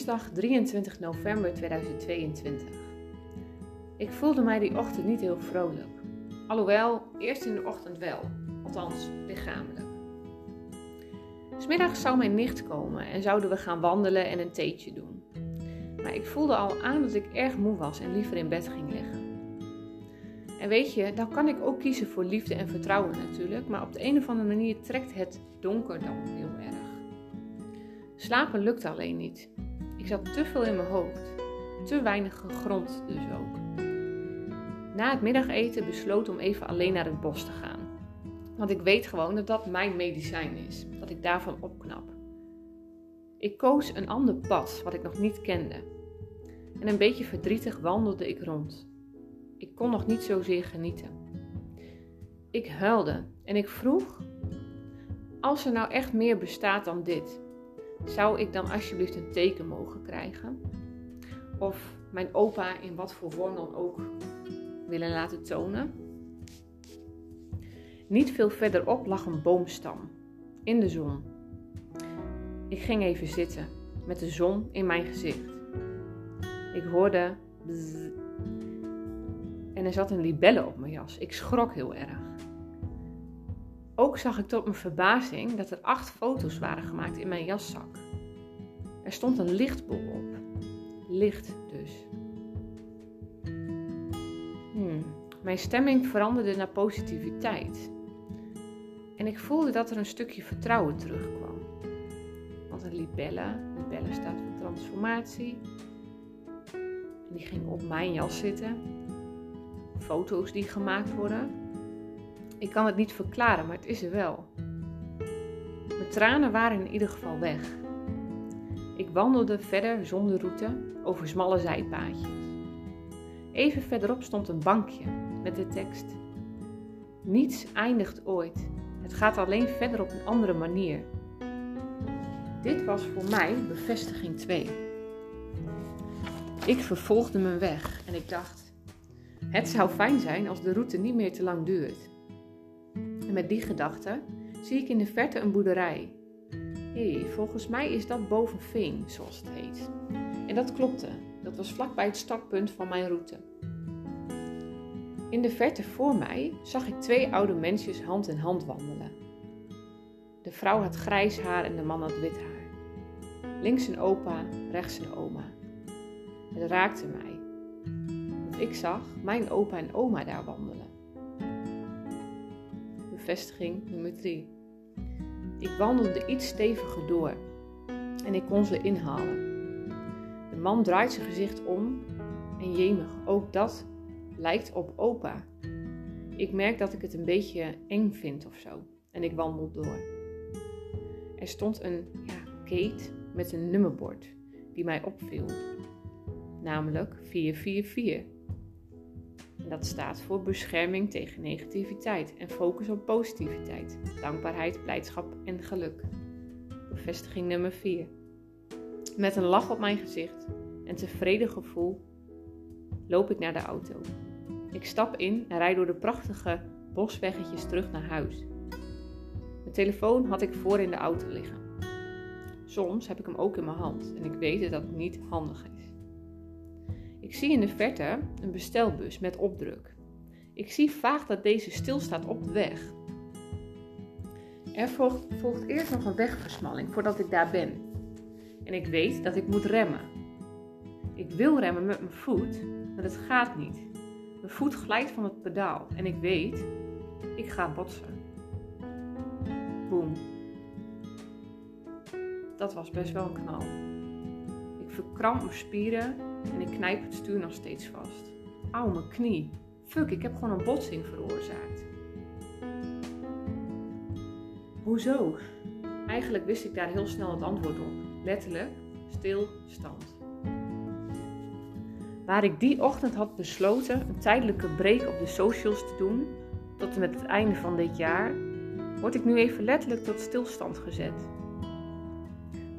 dinsdag 23 november 2022. Ik voelde mij die ochtend niet heel vrolijk. Alhoewel, eerst in de ochtend wel, althans lichamelijk. Smiddags zou mijn nicht komen en zouden we gaan wandelen en een theetje doen. Maar ik voelde al aan dat ik erg moe was en liever in bed ging liggen. En weet je, dan kan ik ook kiezen voor liefde en vertrouwen natuurlijk, maar op de een of andere manier trekt het donker dan heel erg. Slapen lukte alleen niet. Ik zat te veel in mijn hoofd. Te weinig gegrond dus ook. Na het middageten besloot om even alleen naar het bos te gaan. Want ik weet gewoon dat dat mijn medicijn is. Dat ik daarvan opknap. Ik koos een ander pad wat ik nog niet kende. En een beetje verdrietig wandelde ik rond. Ik kon nog niet zozeer genieten. Ik huilde en ik vroeg: Als er nou echt meer bestaat dan dit, zou ik dan alsjeblieft een teken mogen krijgen? Of mijn opa in wat voor vorm dan ook willen laten tonen? Niet veel verderop lag een boomstam in de zon. Ik ging even zitten met de zon in mijn gezicht. Ik hoorde bzz, en er zat een libelle op mijn jas. Ik schrok heel erg. Ook zag ik tot mijn verbazing dat er acht foto's waren gemaakt in mijn jaszak. Er stond een lichtbol op. Licht dus. Hmm. Mijn stemming veranderde naar positiviteit. En ik voelde dat er een stukje vertrouwen terugkwam. Want een libelle, libelle staat voor transformatie. En die ging op mijn jas zitten. Foto's die gemaakt worden. Ik kan het niet verklaren, maar het is er wel. Mijn tranen waren in ieder geval weg. Ik wandelde verder zonder route over smalle zijpaadjes. Even verderop stond een bankje met de tekst: Niets eindigt ooit. Het gaat alleen verder op een andere manier. Dit was voor mij bevestiging 2. Ik vervolgde mijn weg en ik dacht: het zou fijn zijn als de route niet meer te lang duurt. Met die gedachte zie ik in de verte een boerderij. Hé, volgens mij is dat Bovenveen, zoals het heet. En dat klopte. Dat was vlakbij het startpunt van mijn route. In de verte voor mij zag ik twee oude mensjes hand in hand wandelen. De vrouw had grijs haar en de man had wit haar. Links een opa, rechts een oma. Het raakte mij. Want ik zag mijn opa en oma daar wandelen. Nummer 3. Ik wandelde iets steviger door en ik kon ze inhalen. De man draait zijn gezicht om en jemig, ook dat lijkt op opa. Ik merk dat ik het een beetje eng vind of zo en ik wandel door. Er stond een ja, met een nummerbord die mij opviel, namelijk 444. Dat staat voor bescherming tegen negativiteit en focus op positiviteit, dankbaarheid, blijdschap en geluk. Bevestiging nummer 4. Met een lach op mijn gezicht en tevreden gevoel loop ik naar de auto. Ik stap in en rijd door de prachtige bosweggetjes terug naar huis. Mijn telefoon had ik voor in de auto liggen. Soms heb ik hem ook in mijn hand en ik weet dat dat niet handig is. Ik zie in de verte een bestelbus met opdruk. Ik zie vaag dat deze stilstaat op de weg. Er volgt, volgt eerst nog een wegversmalling voordat ik daar ben. En ik weet dat ik moet remmen. Ik wil remmen met mijn voet, maar het gaat niet. Mijn voet glijdt van het pedaal en ik weet, ik ga botsen. Boom. Dat was best wel een knal. Ik verkramp mijn spieren en ik knijp het stuur nog steeds vast. Auw, mijn knie. Fuck, ik heb gewoon een botsing veroorzaakt. Hoezo? Eigenlijk wist ik daar heel snel het antwoord op. Letterlijk, stilstand. Waar ik die ochtend had besloten een tijdelijke break op de socials te doen, tot en met het einde van dit jaar, word ik nu even letterlijk tot stilstand gezet.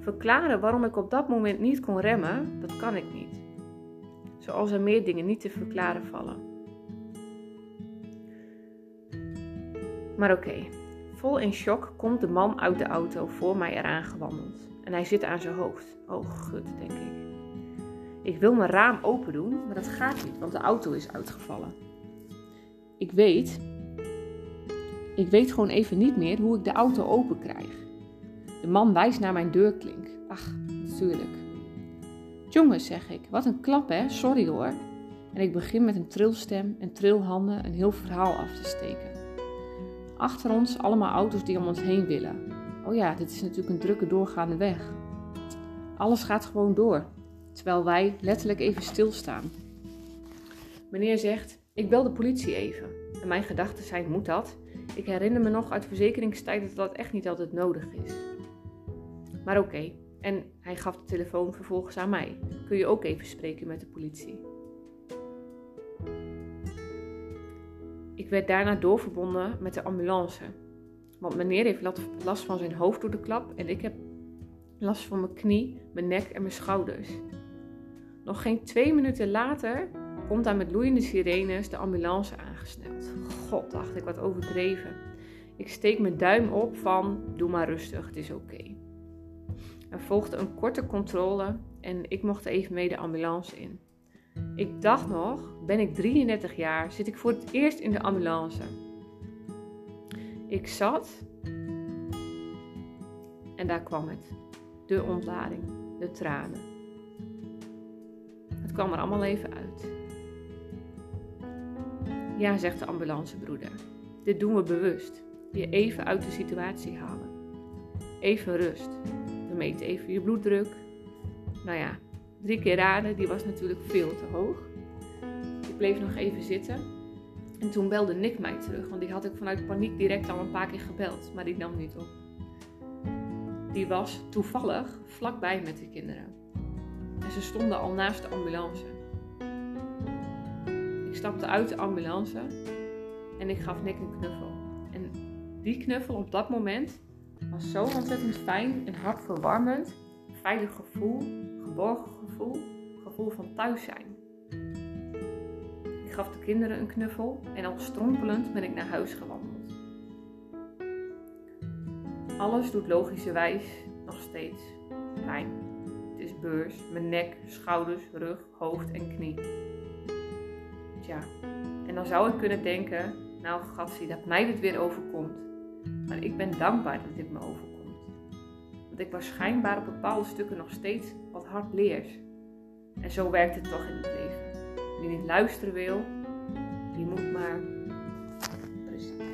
Verklaren waarom ik op dat moment niet kon remmen, dat kan ik niet zoals er meer dingen niet te verklaren vallen. Maar oké, vol in shock komt de man uit de auto voor mij eraan gewandeld. en hij zit aan zijn hoofd. Oh, gut, denk ik. Ik wil mijn raam open doen, maar dat gaat niet, want de auto is uitgevallen. Ik weet, ik weet gewoon even niet meer hoe ik de auto open krijg. De man wijst naar mijn deurklink. Ach, natuurlijk. Jongens, zeg ik, wat een klap hè, sorry hoor. En ik begin met een trilstem en trilhanden een heel verhaal af te steken. Achter ons allemaal auto's die om ons heen willen. Oh ja, dit is natuurlijk een drukke doorgaande weg. Alles gaat gewoon door, terwijl wij letterlijk even stilstaan. Meneer zegt: Ik bel de politie even. En mijn gedachten zijn: Moet dat? Ik herinner me nog uit verzekeringstijd dat dat echt niet altijd nodig is. Maar oké, en hij gaf de telefoon vervolgens aan mij. Kun je ook even spreken met de politie? Ik werd daarna doorverbonden met de ambulance. Want meneer heeft last van zijn hoofd door de klap en ik heb last van mijn knie, mijn nek en mijn schouders. Nog geen twee minuten later komt daar met loeiende sirenes de ambulance aangesneld. God, dacht ik, wat overdreven. Ik steek mijn duim op van, doe maar rustig, het is oké. Er volgde een korte controle en ik mocht even mee de ambulance in. Ik dacht nog, ben ik 33 jaar, zit ik voor het eerst in de ambulance. Ik zat en daar kwam het. De ontlading, de tranen. Het kwam er allemaal even uit. Ja, zegt de ambulancebroeder. Dit doen we bewust. Je even uit de situatie halen. Even rust. Meten even je bloeddruk. Nou ja, drie keer raden, die was natuurlijk veel te hoog. Ik bleef nog even zitten. En toen belde Nick mij terug, want die had ik vanuit paniek direct al een paar keer gebeld, maar die nam niet op. Die was toevallig vlakbij met de kinderen. En ze stonden al naast de ambulance. Ik stapte uit de ambulance en ik gaf Nick een knuffel. En die knuffel op dat moment was zo ontzettend fijn en hartverwarmend. Veilig gevoel, geborgen gevoel, gevoel van thuis zijn. Ik gaf de kinderen een knuffel en al strompelend ben ik naar huis gewandeld. Alles doet logischerwijs nog steeds pijn. Het is beurs, mijn nek, schouders, rug, hoofd en knie. Tja, en dan zou ik kunnen denken, nou gatsie, dat mij dit weer overkomt. Maar ik ben dankbaar dat dit me overkomt. Want ik was schijnbaar op bepaalde stukken nog steeds wat hard leers. En zo werkt het toch in het leven. Wie niet luisteren wil, die moet maar. Precies.